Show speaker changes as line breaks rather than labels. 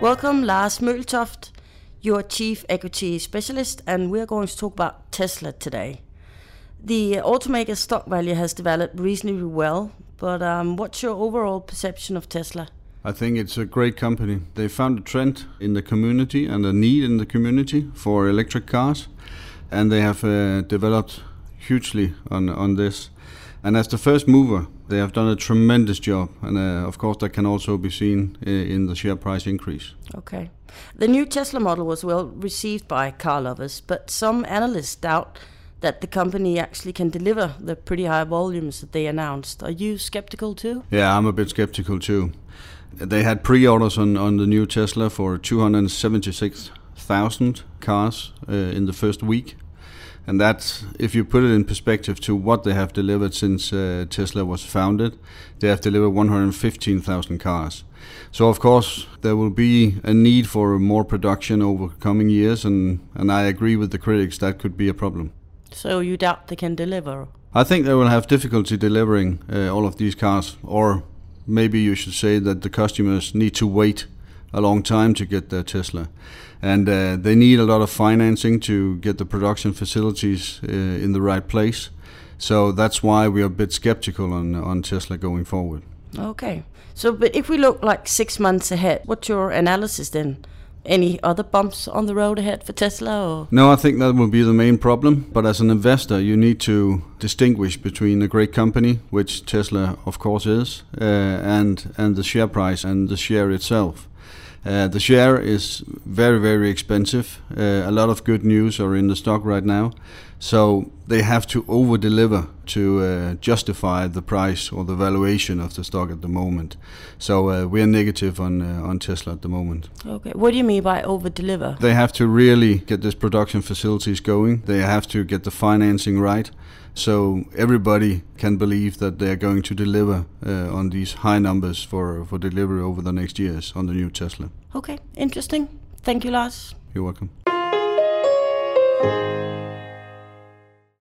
Welcome, Lars Møltoft. You're Chief Equity Specialist, and we're going to talk about Tesla today. The automaker's stock value has developed reasonably well, but um, what's your overall perception of Tesla?
I think it's a great company. They found a trend in the community and a need in the community for electric cars, and they have uh, developed hugely on on this. And as the first mover, they have done a tremendous job, and uh, of course that can also be seen uh, in the share price increase.
Okay. The new Tesla model was well received by car lovers, but some analysts doubt that the company actually can deliver the pretty high volumes that they announced. Are you skeptical too?
Yeah, I'm a bit skeptical too. They had pre-orders on, on the new Tesla for 276,000 cars uh, in the first week. And that's, if you put it in perspective to what they have delivered since uh, Tesla was founded, they have delivered 115,000 cars. So of course there will be a need for more production over coming years, and, and I agree with the critics that could be a problem.
So you doubt they can deliver?
I think they will have difficulty delivering uh, all of these cars, or maybe you should say that the customers need to wait a long time to get their Tesla. And uh, they need a lot of financing to get the production facilities uh, in the right place. So that's why we are a bit skeptical on, on Tesla going forward.
Okay. So, but if we look like six months ahead, what's your analysis then? Any other bumps on the road ahead for Tesla? Or?
No, I think that will be the main problem. But as an investor, you need to distinguish between a great company, which Tesla, of course, is, uh, and and the share price and the share itself. Uh, the share is very, very expensive. Uh, a lot of good news are in the stock right now. So they have to over deliver to uh, justify the price or the valuation of the stock at the moment. So uh, we are negative on, uh, on Tesla at the moment.
Okay. What do you mean by over deliver?
They have to really get this production facilities going, they have to get the financing right so everybody can believe that they are going to deliver uh, on these high numbers for, for delivery over the next years on the new Tesla.
Okay, interesting. Thank you, Lars.
You're welcome.